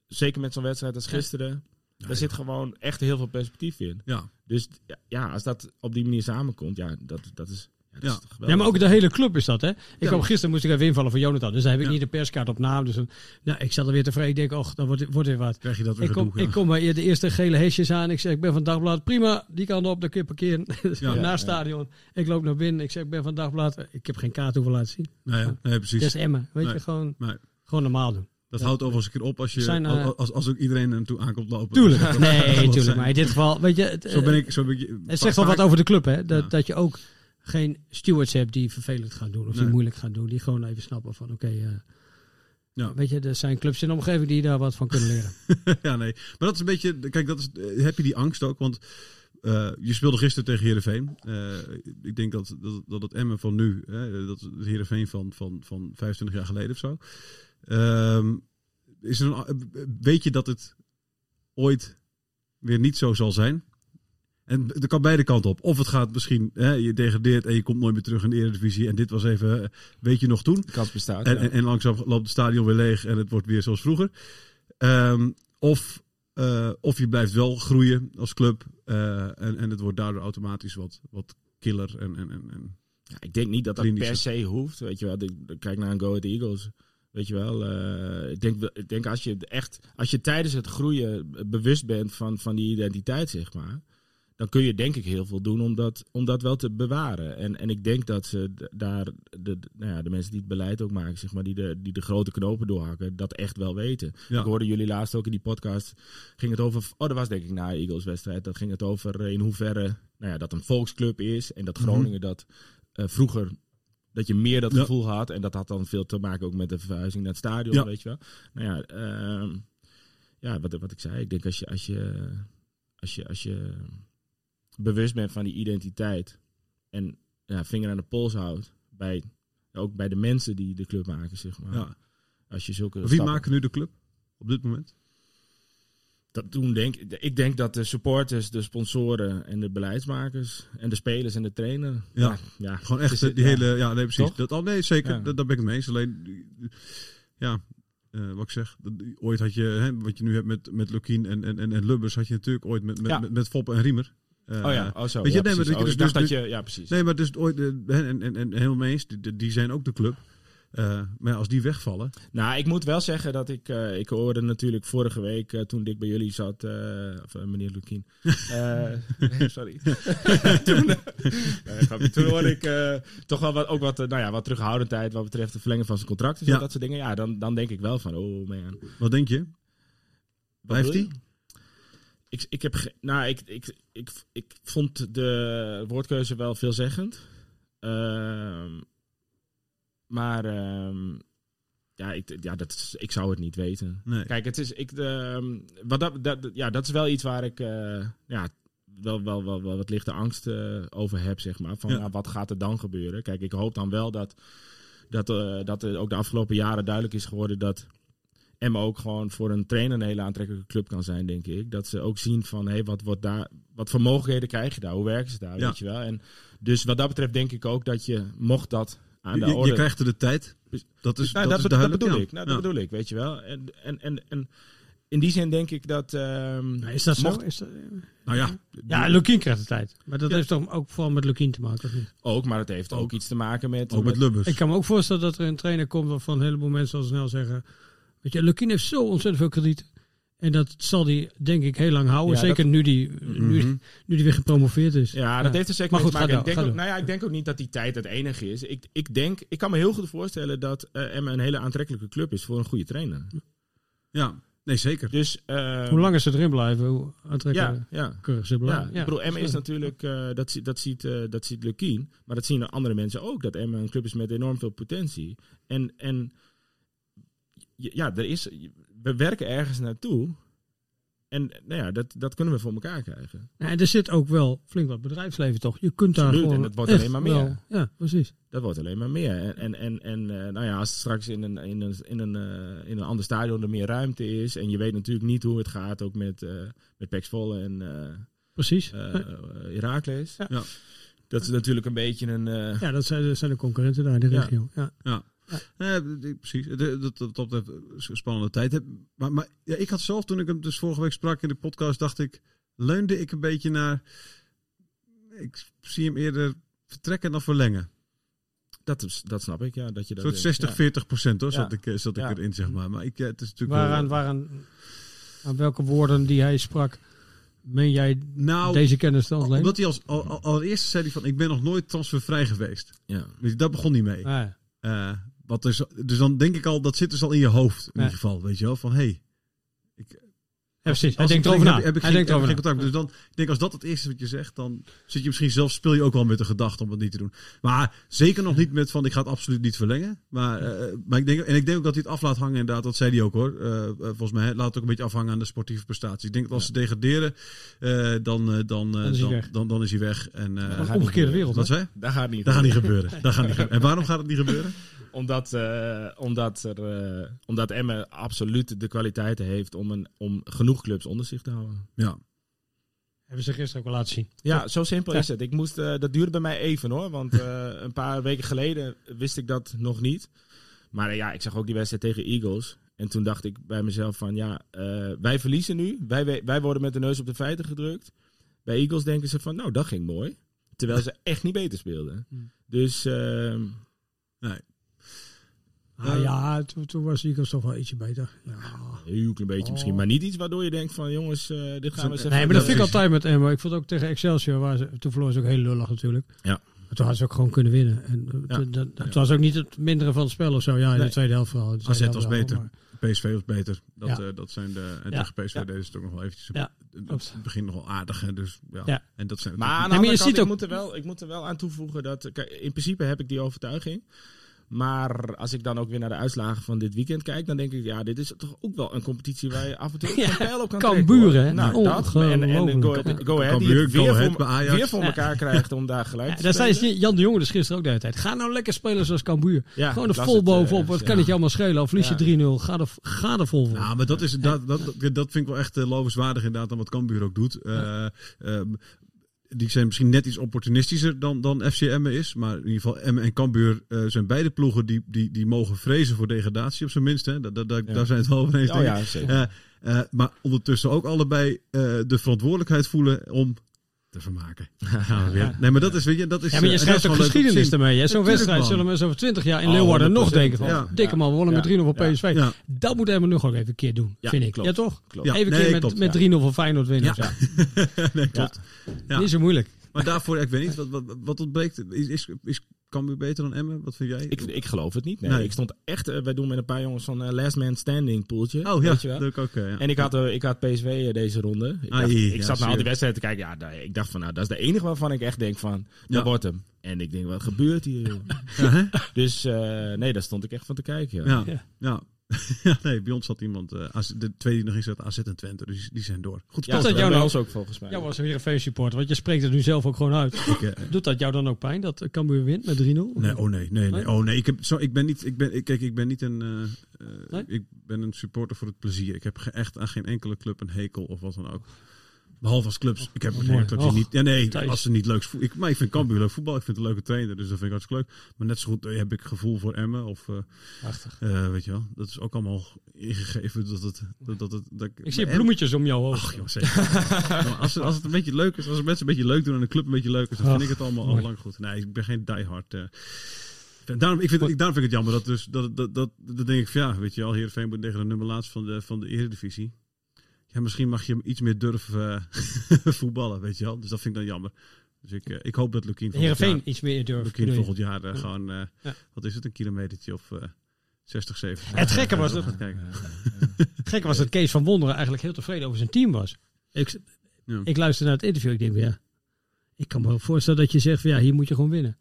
zeker met zo'n wedstrijd als gisteren, daar zit gewoon echt heel veel perspectief in. Ja. Dus ja, ja, als dat op die manier samenkomt, ja, dat, dat is, ja, dat Ja. Ja, maar ook de hele club is dat, hè? Ik Ja. kwam gisteren moest ik even invallen voor Jonathan. Dus dan heb ik Ja. niet de perskaart op naam. Dus nou, ik zat er weer tevreden. Ik denk, och, dan wordt, wordt weer wat. Krijg je dat weer Ik kom, gedoe, ja. ik kom bij de eerste gele hesjes aan. Ik zeg, ik ben van Dagblad. Prima, die kant op, de kun je parkeren. <laughs> Ja. Naar Ja. stadion. Ik loop naar binnen. Ik zeg, ik ben van Dagblad. Ik heb geen kaart hoeven laten zien. Nee, nee, precies. Dat is Emmen. Weet Nee. je, gewoon, Nee. gewoon normaal doen. Dat Ja. houdt overigens een keer op als, je, Zijn, eh, als, als, als ook iedereen er naartoe aankomt lopen. Tuurlijk. Dat- Nee, dat tuurlijk. Maar in dit geval, weet je, het, Zo ben ik. Zo ben ik Het zegt wel wat over de club, hè? Dat, Ja. dat je ook geen stewards hebt die vervelend gaan doen of die moeilijk gaan doen. Die gewoon even snappen van, oké, eh, Ja. weet je, er zijn clubs in de omgeving die daar wat van kunnen leren. <laughs> ja, nee. Maar dat is een beetje. Kijk, dat is, eh, heb je die angst ook? Want eh, je speelde gisteren tegen Heerenveen. Eh ik denk dat, dat, dat het Emmen van nu, hè, dat het Heerenveen van, van, van 25 jaar geleden of zo. Ehm, is er een, weet je dat het ooit weer niet zo zal zijn? En er kan beide kanten op. Of het gaat misschien, hè, je degradeert en je komt nooit meer terug in de Eredivisie. En dit was even, eh, weet je nog toen? de kans bestaat. En, ja. en, en langzaam loopt het stadion weer leeg en het wordt weer zoals vroeger. Ehm, of, eh, of je blijft wel groeien als club. eh, en, en het wordt daardoor automatisch wat, wat killer. En, en, en, en Ja, ik denk niet dat dat per se hoeft. Weet je wel, ik kijk naar een Go Ahead Eagles. Weet je wel, eh, ik, denk, ik denk als je echt, als je tijdens het groeien bewust bent van, van die identiteit, zeg maar. Dan kun je denk ik heel veel doen om dat, om dat wel te bewaren. En, en ik denk dat ze daar, de, nou ja, de mensen die het beleid ook maken, zeg maar, die de, die de grote knopen doorhakken, dat echt wel weten. Ja. Ik hoorde jullie laatst ook in die podcast, ging het over, oh dat was denk ik na de Eagles wedstrijd, dat ging het over in hoeverre, nou ja, dat een volksclub is en dat Groningen dat eh, vroeger dat je meer dat gevoel had. En dat had dan veel te maken ook met de verhuizing naar het stadion, weet je wel. Nou ja, ehm, ja wat, wat ik zei. Ik denk als je, als je, als je, als je bewust bent van die identiteit en ja, vinger aan de pols houdt bij, ook bij de mensen die de club maken, zeg maar. ja. Als je zulke Wie stappen- maken nu de club op dit moment? Dat doen denk ik denk dat de supporters, de sponsoren en de beleidsmakers en de spelers en de trainer. Ja. ja Gewoon echt eh, die ja. hele... Ja, nee, precies. Toch? Dat, oh, nee, zeker. Dat, daar ben ik het mee eens. Alleen, ja, eh, wat ik zeg. dat- ooit had je, hè, wat je nu hebt met, met Lukien en, en, en, en Lubbers, had je natuurlijk ooit met, met, met, met Foppe en Riemer. Eh, Oh ja, oh zo. Weet je, ja, nee, maar precies. dat Oh, dus- dus- dat je, ja, precies. Nee, maar dus ooit, eh, en, en, en, en helemaal mee eens, die, die zijn ook de club. Eh, maar als die wegvallen, Nou, ik moet wel zeggen dat ik, eh, ik hoorde natuurlijk vorige week eh, toen Dick bij jullie zat, of meneer Lukien. <laughs> Sorry. <laughs> toen, toen hoorde ik toch wel wat, ook wat, nou ja, wat terughoudendheid wat betreft de verlengen van zijn contract en Ja. dat soort dingen. Ja, dan, dan denk ik wel van, oh man. wat denk je? Blijft hij? Ik, ik, heb nou, ik, ik, ik, ik vond de woordkeuze wel veelzeggend. Ehm, maar ehm, ja, ik, ja dat, is- ik zou het niet weten. Nee. Kijk, het is, ik, ehm, wat dat, dat, ja, dat is wel iets waar ik eh, ja, wel, wel, wel, wel wat lichte angst eh, over heb, zeg maar. Van Ja. nou, wat gaat er dan gebeuren? Kijk, ik hoop dan wel dat, dat, eh, dat er ook de afgelopen jaren duidelijk is geworden dat Emma ook gewoon voor een trainer een hele aantrekkelijke club kan zijn, denk ik. Dat ze ook zien van, hé, wat, wordt daar, wat voor mogelijkheden krijg je daar? Hoe werken ze daar, Ja. weet je wel? En dus wat dat betreft denk ik ook dat je, mocht dat aan de Je, orde... je krijgt er de tijd. Dat is, Nou, dat dat, is dat bedoel ja. ik. Nou, dat Ja. bedoel ik, weet je wel. En, en, en, en in die zin denk ik dat... ehm, Nou, Is dat zo? Is dat, Nou ja, ja, Lukien krijgt de tijd. Maar dat Ja. heeft toch ook vooral met Lukien te maken, of niet? Ook, maar het heeft ook, Ook. iets te maken met... ook met Lubbers. Ik kan me ook voorstellen dat er een trainer komt waarvan een heleboel mensen al snel zeggen... Weet je, Lukien heeft zo ontzettend veel krediet. En dat zal hij denk ik heel lang houden. Ja, Zeker nu die, nu, Mhm. nu die weer gepromoveerd is. Ja, dat heeft er zeker Maar mee goed, te maken. ga Ik denk, ook, nou ja, ik denk ook niet dat die tijd het enige is. Ik, ik, denk, ik kan me heel goed voorstellen dat eh Emma een hele aantrekkelijke club is voor een goede trainer. Ja, nee, zeker. Dus, eh, Hoe langer ze erin blijven, hoe Ja, aantrekkelijker ja. ze Ja, blijven. ik bedoel, Emma is natuurlijk, eh, dat, dat ziet, eh dat ziet Lukien, maar dat zien andere mensen ook, dat Emma een club is met enorm veel potentie. En, en ja, er is, we werken ergens naartoe en nou ja, dat, dat kunnen we voor elkaar krijgen. Ja, en er zit ook wel flink wat bedrijfsleven toch. Je kunt daar Absoluut, gewoon en dat wordt alleen maar meer. wel- ja, precies. Dat wordt alleen maar meer. En, en, en, en eh, nou ja, als het straks in een, in, een, in, een, eh, in een ander stadion er meer ruimte is. En je weet natuurlijk niet hoe het gaat, ook met, eh met Pax Volle en eh Precies. eh. Heracles. Ja. Ja. Dat is natuurlijk een beetje een... eh, ja, dat zijn, dat zijn de concurrenten daar in de Ja. regio. Ja. Ja, precies. Dat, dat, dat, een spannende tijd. heb. Maar, maar ja, ik had zelf, toen ik hem dus vorige week sprak in de podcast, dacht ik, leunde ik een beetje naar. Ik zie hem eerder vertrekken dan verlengen. dat, is, dat snap ik, ja. Dat je Een dat soort denkt, 60, ja. 40 procent hoor, Ja. zat ik, eh, zat ik Ja. erin, zeg maar. Maar ik, eh, het is natuurlijk Waaraan, waaraan, aan welke woorden die hij sprak, meen jij nou, deze kennis te ontlenen? omdat hij als al, al- allereerst zei hij van, ik ben nog nooit transfervrij geweest. Ja. Dus dat begon niet mee. Ah, ja. Eh, wat dus, dus dan denk ik al, dat zit dus al in je hoofd in ieder geval, weet je wel, van hey, precies. Hij denkt ik erover denk, na. Heb, heb ik Hij geen, denkt erover na. contact. Dus dan ik denk als dat het eerste is wat je zegt, dan zit je misschien zelf speel je ook wel met de gedachte om het niet te doen. Maar zeker nog niet met van ik ga het absoluut niet verlengen. Maar, eh, maar ik denk en ik denk ook dat hij het af laat hangen inderdaad. Dat zei hij ook hoor. Eh, eh, volgens mij laat het ook een beetje afhangen aan de sportieve prestaties. Ik denk dat als ze degraderen, eh, dan, eh, dan, eh, Dan is hij dan, weg. dan, dan is hij weg. En, eh, Dat een omgekeerde niet wereld. wat hè? zei? Dat gaat niet. Dat gaat niet gebeuren. Dat gaat niet gebeuren. En waarom gaat het niet gebeuren? <laughs> Omdat, eh, omdat, er, eh, omdat Emmen absoluut de kwaliteiten heeft om, een, om genoeg clubs onder zich te houden. Ja. Hebben ze gisteren ook al laten zien. Ja, zo simpel Ja. is het. Ik moest, eh, dat duurde bij mij even hoor. Want eh, een paar weken geleden wist ik dat nog niet. Maar eh, ja, ik zag ook die wedstrijd tegen Eagles. En toen dacht ik bij mezelf van ja, wij verliezen nu. Wij, wij, worden met de neus op de feiten gedrukt. Bij Eagles denken ze van nou, dat ging mooi. Terwijl ze <laughs> echt niet beter speelden. Hmm. Dus ehm, Ah, ja, toen, toen was Eagles toch wel ietsje beter. Ja. een heel klein beetje Oh. misschien. Maar niet iets waardoor je denkt van jongens, eh, dit gaan we eens even... Nee, maar dat vind ik altijd met Emma. Ik vond ook tegen Excelsior, waar ze, toen verloor ze ook heel lullig natuurlijk. Ja. Maar toen hadden ze ook gewoon kunnen winnen. En, eh, Ja. dat- was ook niet het mindere van het spel of zo. Ja, in Nee. de tweede helft vooral. AZ was wel, beter. maar- PSV was beter. Dat, Ja. eh, dat zijn de. En Ja. tegen PSV Ja. deden ze het ook nog wel eventjes. Ja, Het- klopt. Het begint nog wel aardig. Hè, dus, ja. Ja. En dat zijn Maar aan de Nee, maar je andere kant, ziet ik, ook- moet er wel, ik moet er wel aan toevoegen dat... Kijk, in principe heb ik die overtuiging. Maar als ik dan ook weer naar de uitslagen van dit weekend kijk, dan denk ik, ja, dit is toch ook wel een competitie waar je af en toe <laughs> Ja, een pijl op kan Cambuur, trekken, hoor. hè? Nou, dat. En, en. Go, Go Ahead, die het weer, Go Ahead voor, bij Ajax. weer voor elkaar krijgt om daar gelijk Ja, te daar zei. Jan de Jonge dus gisteren ook de hele tijd. Ga nou lekker spelen zoals Cambuur. Ja, Gewoon er vol het, eh, bovenop. Wat ja. kan het je allemaal schelen? Of verlies je 3-0. Ga er, ga er vol voor. Ja, maar dat, is, dat, dat, dat, vind ik wel echt uh, lovenswaardig inderdaad aan wat Cambuur ook doet. Eh, ehm, die zijn misschien net iets opportunistischer dan, dan FC Emmen is. Maar in ieder geval Emmen en Cambuur eh, zijn beide ploegen die, die, die mogen vrezen voor degradatie op zijn minst. Hè. Da, da, da- Ja. Daar zijn het wel over eens. Oh ja, zeker. Eh, eh, maar ondertussen ook allebei de verantwoordelijkheid voelen om te vermaken. <laughs> We. Nee, maar dat is, weet je, dat is... Ja, maar je eh, schrijft ook geschiedenis ermee. hè. Zo'n wedstrijd man. zullen mensen over 20 jaar in Oh, Leeuwarden nog 100%, denken van... ja. Dikke man, we wonnen met 3-0 van Ja. PSV. Dat moet Emmen nog ook even een keer doen, vind ik. klopt. Ja, toch? Klopt. Even een nee, keer met, met ja. 3-0 van Feyenoord winnen. Ja. <laughs> Nee, klopt. Ja. Niet zo moeilijk. Maar daarvoor, ik weet niet, wat, wat, wat ontbreekt. Is, is, is Cambuur beter dan Emmen? Wat vind jij? Ik, ik geloof het niet. Nee, Nee. Ik stond echt, eh, wij doen met een paar jongens van eh, Last Man Standing poeltje. oh ja, weet je wel. leuk ook. ja. En ik had, eh, ik had PSV deze ronde. Ik, dacht- ik ja, zat naar al die wedstrijden te kijken. Ja, daar- ik dacht van, nou, dat is de enige waarvan ik echt denk van, dat Ja. wordt hem. En ik denk, wat gebeurt hier? <laughs> joh? Ja, hè? dus eh, nee, daar stond ik echt van te kijken. Ja. Ja. <laughs> Ja. Nee, bij ons zat iemand, eh, AZ de tweede die nog in zat, AZ en Twente, dus die zijn door. Goed Ja, dat spel. jou bij nou- ook volgens mij. Jou was weer een feestsupporter, want je spreekt het nu zelf ook gewoon uit. Ik, eh, Doet dat jou dan ook pijn, dat Cambuur wint met 3-0? Nee, oh nee, nee? Oh nee, ik, heb, zo, ik ben niet, ik ben, ik, kijk, ik ben niet een, eh, Nee? ik ben een supporter voor het plezier. Ik heb ge- echt aan geen enkele club een hekel of wat dan ook. Behalve als clubs. Ik heb een dat niet, ja nee, Thijs. als ze niet leuk. Ik, maar ik vind Cambuur leuk voetbal. Ik vind het een leuke trainer, dus dat vind ik hartstikke leuk. Maar net zo goed eh, heb ik gevoel voor Emmen of, eh, weet je wel. Dat is ook allemaal ingegeven dat het, dat, dat dat Ik zie bloemetjes om jouw hoofd. Ach joh. Maar <laughs> als, het, als het een beetje leuk is, als de mensen een beetje leuk doen en de club een beetje leuk is, dan vind ik het allemaal al lang goed. Nee, ik ben geen diehard. eh daarom, ik vind, ik, daarom vind ik het jammer dat dus, dat, dat, dat, dat denk ik van ja, weet je wel, Heerenveen moet tegen de nummer laatst van de, van de Eredivisie. Ja, misschien mag je hem iets meer durven eh, <laughs> voetballen, weet je wel. Dus dat vind ik dan jammer. Dus ik, eh, ik hoop dat Lukien volgend Heerenveen jaar, iets meer durft. Lukien volgend jaar eh, gewoon, eh, Ja. wat is het, een kilometertje of eh 60, 70. Het gekke was dat-. Het gekke was dat Kees van Wonderen eigenlijk heel tevreden over zijn team was. Ik, Ja. ik luisterde naar het interview. Ik denk, van, ja, ik kan me wel voorstellen dat je zegt van ja, hier moet je gewoon winnen.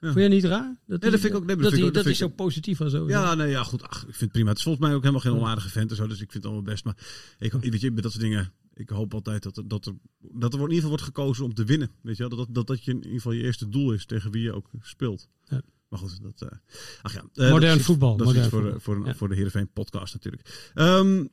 Ja. Vond je niet raar? Dat, dat hij- vind ik ook- nee, dat dat, vind ik dat dat vind zo positief was. Over. Ja, nee, ja, goed. Ach, ik vind het prima. Het is volgens mij ook helemaal geen onaardige vent en zo. Dus ik vind het allemaal best. Maar ik, weet je, met dat soort dingen. Ik hoop altijd dat er, dat er, dat er in ieder geval wordt gekozen om te winnen. Weet je wel? Dat, dat, dat je in ieder geval je eerste doel is tegen wie je ook speelt. Ja. Maar goed, dat. eh, ach ja. eh, Modern dat is voetbal, Dat is iets modern voor, voetbal. voor, een, Ja. voor de Heerenveen podcast natuurlijk. Ehm, eh,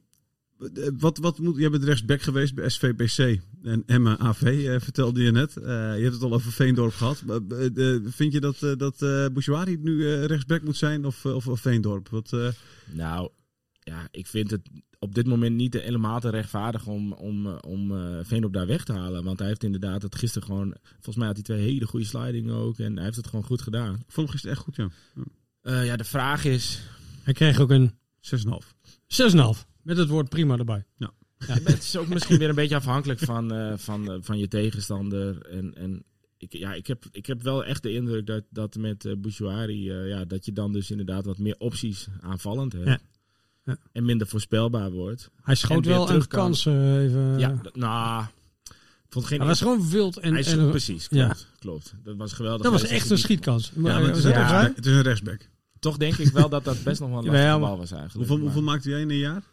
wat, wat moet, jij bent rechtsback geweest bij SVBC en Emma AV, eh, vertelde je net. Eh, je hebt het al over Veendorp gehad. Maar, eh, eh, vind je dat, eh dat eh Bouchouari nu eh, rechtsback moet zijn of, eh, of, of Veendorp? Wat, eh, Nou, ja, ik vind het op dit moment niet helemaal te rechtvaardig om, om, eh, om eh Veendorp daar weg te halen. Want hij heeft inderdaad het gisteren gewoon... Volgens mij had hij twee hele goede slidingen ook. En hij heeft het gewoon goed gedaan. ik vond hem gisteren echt goed, ja. Eh, ja, de vraag is... Hij kreeg ook een 6,5. 6,5. Met het woord prima erbij. <laughs> Het is ook misschien weer een beetje afhankelijk van, eh, van, eh, van je tegenstander. En, en ik, ja, ik, heb, ik heb wel echt de indruk dat, dat met uh, Bouchouari... eh, ja, dat je dan dus inderdaad wat meer opties aanvallend hebt. Ja. Ja. En minder voorspelbaar wordt. Hij schoot wel een terug kan. kans eh, even. Ja, nou... Ik vond geen Hij was gewoon wild. En, Hij is en, precies, ja. klopt, klopt. Dat was geweldig. dat was echt een schietkans. Ja, maar het is, een rechtsback. waar? het is een rechtsback. Toch denk ik wel dat dat best nog wel een <laughs> Ja, lastige maar- bal was eigenlijk. Hoeveel, hoeveel maakte jij in een jaar?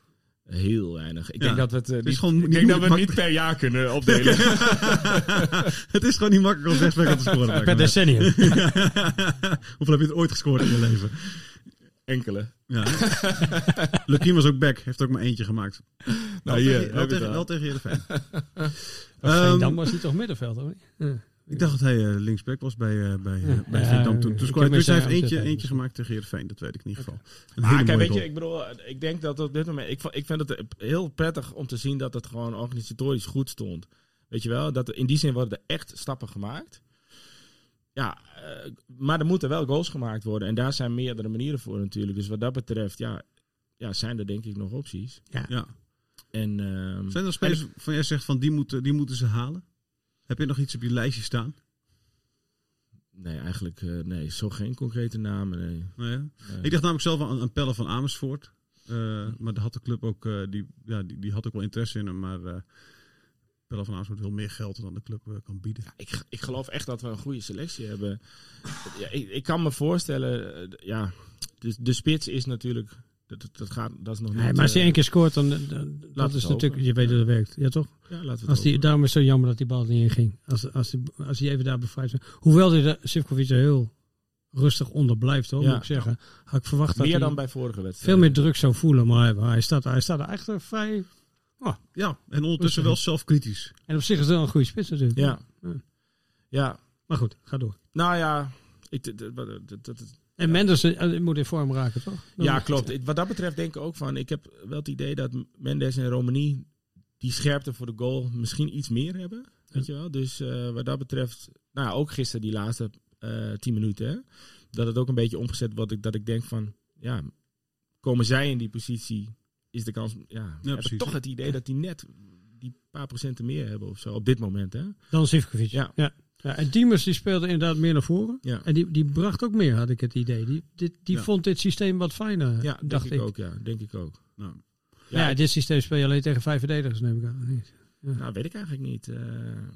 Heel weinig. Ik Ja. denk dat we het, eh, is niet, gewoon ik denk dat we het niet per jaar kunnen opdelen. <laughs> <laughs> het is gewoon niet makkelijk als rechtsback om te scoren. Per decennium. <laughs> Hoeveel heb je er ooit gescoord in je leven? Enkele. Ja. Lukien was ook back. Heeft ook maar eentje gemaakt. wel, hier, tegen, heb wel, je tegen, het wel tegen Heerenveen. Um, dan Ehm, was hij toch middenveld, hoor? Ja. Ik dacht dat hij eh, linksback was bij, eh bij, eh, Ja. bij Ja, toen. hij. Dus hij heeft eentje, ja, eentje ja. gemaakt tegen Heerenveen. Dat weet ik in ieder geval. Kijk, weet je, ik bedoel, ik denk dat op dit moment, ik, ik vind het heel prettig om te zien dat het gewoon organisatorisch goed stond. Weet je wel, dat er, in die zin worden er echt stappen gemaakt. Ja, maar er moeten wel goals gemaakt worden. En daar zijn meerdere manieren voor natuurlijk. Dus wat dat betreft, ja, ja zijn er denk ik nog opties. Ja. En, ehm, Zijn er spelers van jij zegt van die moeten, die moeten ze halen? Heb je nog iets op je lijstje staan? Nee, eigenlijk eh, nee, zo geen concrete namen. Nee. Nee. Ik dacht namelijk zelf aan een Pelle van Amersfoort. Eh, maar daar had de club ook, eh, die, ja, die, die had ook wel interesse in hem. Maar Pelle van Amersfoort wil meer geld dan de club kan bieden. Ja, ik, ik geloof echt dat we een goede selectie hebben. Ja, ik, ik kan me voorstellen, ja, de, de spits is natuurlijk... Dat, dat, dat gaat, dat is nog niet... Nee, maar als hij eh, één keer scoort, dan, dan- dat is natuurlijk, je weet dat het werkt. Ja, toch? Ja, laten we Als die, daarom is het zo jammer dat die bal niet in ging. Als, als, die, als hij even daar bevrijd is. Hoewel hij de Sivkovic er heel rustig onder blijft, hoor, Ja. moet ik zeggen. Had ik verwacht dat Meer hij dan bij vorige veel wedstrijden. meer druk zou voelen. Maar hij, hij, staat, hij staat er echt eh, vrij... Ja, en ondertussen wel zelfkritisch. En op zich is het wel een goede spits natuurlijk. Ja. Ja. Ja, Maar goed, ga door. nou ja... Ik, dat- dat- dat- dat- dat- En Mendes eh, moet in vorm raken, toch? Ja, klopt. Wat dat betreft denk ik ook van... Ik heb wel het idee dat Mendes en Romani... die scherpte voor de goal misschien iets meer hebben. Weet je wel? Dus eh, wat dat betreft... Nou ja, ook gisteren die laatste eh tien minuten. Hè, dat het ook een beetje omgezet wordt. Ik, dat ik denk van... Ja, komen zij in die positie... Is de kans... Ja, ik heb toch het idee dat die net... die paar procenten meer hebben of zo. Op dit moment, hè? Dan Sivkovic. Ja. ja. Ja, en Diemers die speelde inderdaad meer naar voren. Ja. En die, die bracht ook meer, had ik het idee. Die, dit, die Ja. vond dit systeem wat fijner, Ja, denk dacht ik, ik. ook. Ja, denk ik ook. Nou, Ja, dit systeem speel je alleen tegen vijf verdedigers, neem ik aan. Niet. Nou, weet ik eigenlijk niet. Eh,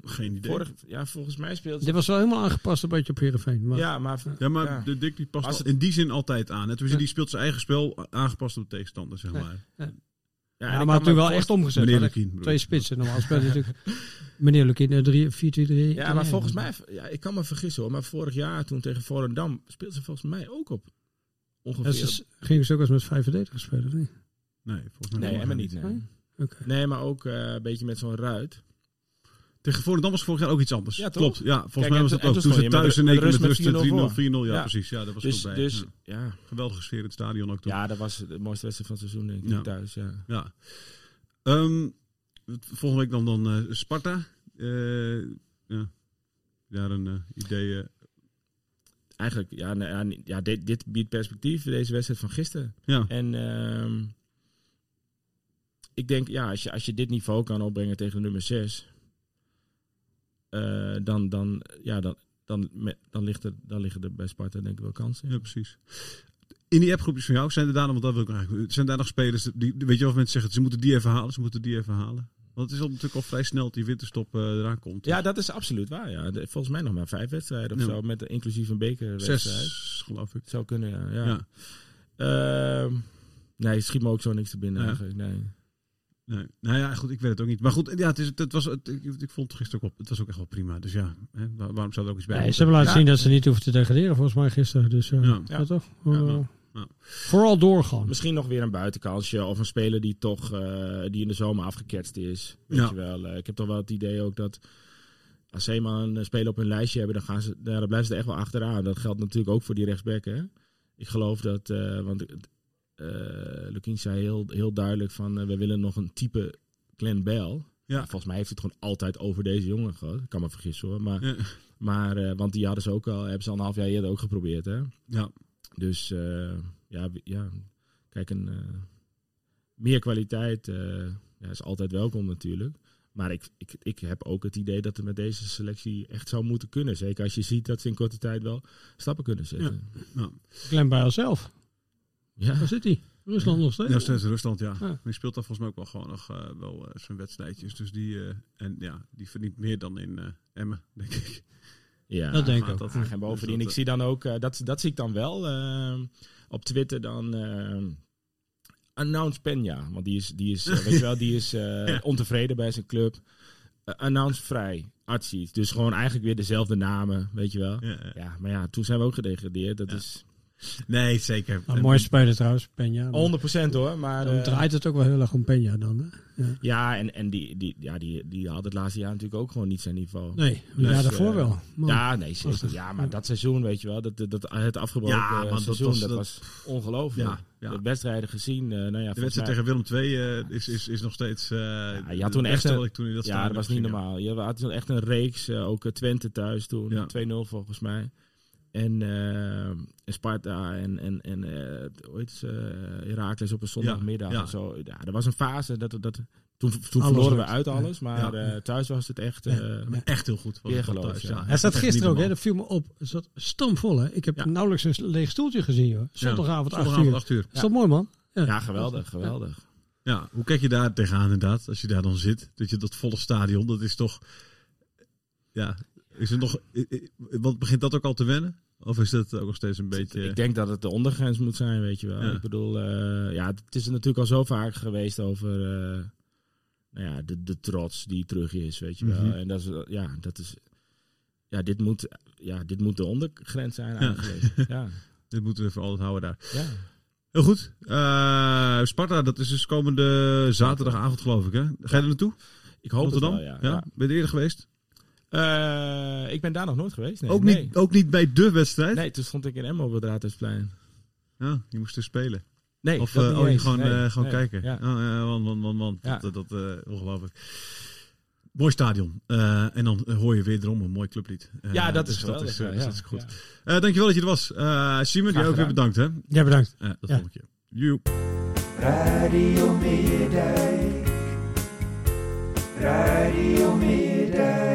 geen idee. vorig, ja, volgens mij speelt ze... Dit was wel helemaal aangepast een beetje op Heerenveen. Maar Ja, maar... Ja, maar ja. de Dick die past het- in die zin altijd aan. Ja. die speelt zijn eigen spel aangepast op de tegenstander, zeg Ja. maar. Ja, maar me wel echt omgezet. Meneer? Lukien. Twee spitsen normaal speelt <laughs> natuurlijk. Meneer Lukien, eh, drie- 4-2-3. Ja, maar volgens mij, ja, ik kan me vergissen hoor, maar vorig jaar toen tegen Volendam speelde ze volgens mij ook op ongeveer. Ja, ze gingen ze ook eens met vijf verdedigers spelen, niet? Nee, volgens mij nee, niet. helemaal niet. Nee, Nee? Oké. nee maar ook eh, een beetje met zo'n ruit. Tegen Volendam was vorig jaar ook iets anders. Ja, toch? Klopt. Ja, volgens Kijk, mij was dat ook. en Toen ze thuis in één keer met rust rust met 3-0, 4-0 4-0. Ja, Ja. precies. Ja, dat was Dus, bij. dus ja. ja. Geweldige sfeer in het stadion ook toen. ja, dat was de mooiste wedstrijd van het seizoen denk ik Ja. thuis. Ja. Ja. Ehm, volgende week dan, dan eh, Sparta. Eh, ja. Daar een eh, idee. eh, Eigenlijk, ja, nee, ja, dit, dit biedt perspectief, deze wedstrijd van gisteren. ja. En ehm, ik denk, ja, als je, als je dit niveau kan opbrengen tegen nummer 6, dan, dan, ja, dan, dan, dan, ligt er, dan liggen er bij Sparta denk ik wel kansen. ja, precies. In die appgroepjes van jou, zijn er daar nog, want dat wil ik eigenlijk, zijn daar nog spelers, die, weet je wel, of mensen zeggen, ze moeten die even halen, ze moeten die even halen. Want het is al natuurlijk al vrij snel dat die winterstop eh, eraan komt. Ja, dat is absoluut waar. Ja. Volgens mij nog maar vijf wedstrijden of Ja. zo, met de, inclusief een bekerwedstrijd. Zes, geloof ik. Zou kunnen, ja. ja. Ja. Ehm, nee, schiet me ook zo niks te binnen eigenlijk. Nee. Nee. Nou ja, goed, ik weet het ook niet. Maar goed, ja, het, is, het was, het, ik, ik vond het gisteren ook wel, het was ook echt wel prima. Dus ja, hè, waar- waarom zou er ook iets bij Nee, ze hebben laten Ja. zien dat ze niet hoeven te degraderen, volgens mij gisteren. Dus eh, Ja. ja. toch? Ja, Eh, nou. Vooral doorgaan. Misschien nog weer een buitenkansje of een speler die toch eh, die in de zomer afgeketst is. Weet Ja. je wel. Ik heb toch wel het idee ook dat als ze eenmaal een speler op hun lijstje hebben, dan, gaan ze, dan blijven ze er echt wel achteraan. Dat geldt natuurlijk ook voor die rechtsback. Hè? Ik geloof dat, eh want eh Lukien zei heel, heel duidelijk van eh, we willen nog een type Glenn Bell. Ja. Volgens mij heeft het gewoon altijd over deze jongen gehad. Ik kan me vergissen hoor. Maar, Ja. maar eh, want die hadden ze ook al, hebben ze al een half jaar eerder ook geprobeerd. Hè? Ja. Dus eh, ja, ja, kijk, een, eh, meer kwaliteit eh, ja, is altijd welkom natuurlijk. Maar ik, ik, ik heb ook het idee dat er met deze selectie echt zou moeten kunnen. Zeker als je ziet dat ze in korte tijd wel stappen kunnen zetten. Nou, Glenn Bijl zelf. Ja, Waar zit hij? Rusland nog steeds? ja, steeds Rusland, ja. Ja. Die speelt daar volgens mij ook wel gewoon nog eh, wel eh, zijn wedstrijdjes. Dus die, eh, en ja, die verdient meer dan in eh, Emmen, denk ik. ja. Dat denk ik ook. dat- Ach, en bovendien, ik zie dan ook, dat, dat zie ik dan wel op Twitter dan. announce Peña, want die is, die is, weet je wel, die is eh, <laughs> ontevreden bij zijn club. Announce Vrij, Archie. Dus gewoon eigenlijk weer dezelfde namen, weet je wel. Ja, ja. Ja, maar ja, toen zijn we ook gedegradeerd. Dat Ja. is Nee, zeker. Een mooie speler trouwens, Peña. 100% hoor. Maar Dan eh, draait het ook wel heel erg om Peña dan. Hè? Ja. ja, en, en die, die, ja, die, die had het laatste jaar natuurlijk ook gewoon niet zijn niveau. Nee, Dus, ja, daarvoor eh, wel. Maar- Ja, nee, zeker. Ja, maar dat seizoen, weet je wel, dat, dat, het afgebroken Ja, eh, dat seizoen, was- dat dat- was ongelooflijk. Ja, ja. De wedstrijden gezien, eh, nou ja, De wedstrijd mij- tegen Willem II eh, is, is, is nog steeds. eh je had toen echt een- toen dat ja, dat was niet normaal. Je had toen echt een reeks, ook Twente thuis toen, Ja. 2-0 volgens mij. En, eh, en Sparta en, en, en eh, hoe heet ze, eh, Heracles op een zondagmiddag Ja, ja. en zo. Ja, er was een fase, dat, dat, toen, toen Alles verloren we uit alles, maar Ja. eh, thuis was het echt... eh, maar echt heel goed. Weer het geloof, thuis, ja. Hij zat Echt gisteren ook, hè, dat viel me op. Het zat stamvol, hè. Ik heb Ja. nauwelijks een leeg stoeltje gezien, joh. Zondagavond, normaal. 8 uur. Zondagavond 8 uur. Is dat mooi, man? ja, geweldig, geweldig. Ja, hoe kijk je daar tegenaan inderdaad, als je daar dan zit? Dat je dat volle stadion, dat is toch... Ja, is er nog... Want begint dat ook al te wennen? Of is dat ook nog steeds een beetje... Ik denk dat het de ondergrens moet zijn, weet je wel. Ja. Ik bedoel, eh, ja, het is er natuurlijk al zo vaak geweest over eh, nou ja, de, de trots die terug is, weet je wel. Mhm. En dat is, ja, dat is, ja, dit moet, ja, dit moet de ondergrens zijn eigenlijk. <laughs> Ja, Dit moeten we voor altijd houden daar. ja. Heel goed. Eh, Sparta, dat is dus komende zaterdagavond geloof ik, hè? Ga je er naartoe? Ik hoop Rotterdam? wel, ja. ja. Ben je er eerder geweest? Eh, ik ben daar nog nooit geweest. Nee, ook, nee. niet, ook niet bij de wedstrijd? Nee, toen stond ik in Emmen op het Raadhuisplein. Ja, je moest er spelen. Nee, Of dat oh, je eens. gewoon, Nee, eh, gewoon nee, kijken. Ja. Oh, ja, want, want, want, want. Ja. Dat, dat, eh, ongelooflijk. Mooi stadion. Eh, en dan hoor je weer erom een mooi clublied. Ja, dat dus is geweldig. Dat is, ja, dus ja, dat is goed. ja. Eh, dankjewel dat je er was. Eh Simon, jij ook weer bedankt. Hè? Ja, bedankt. Tot Ja. volgende keer. Joep. Radio Meerdijk. Radio Meerdijk.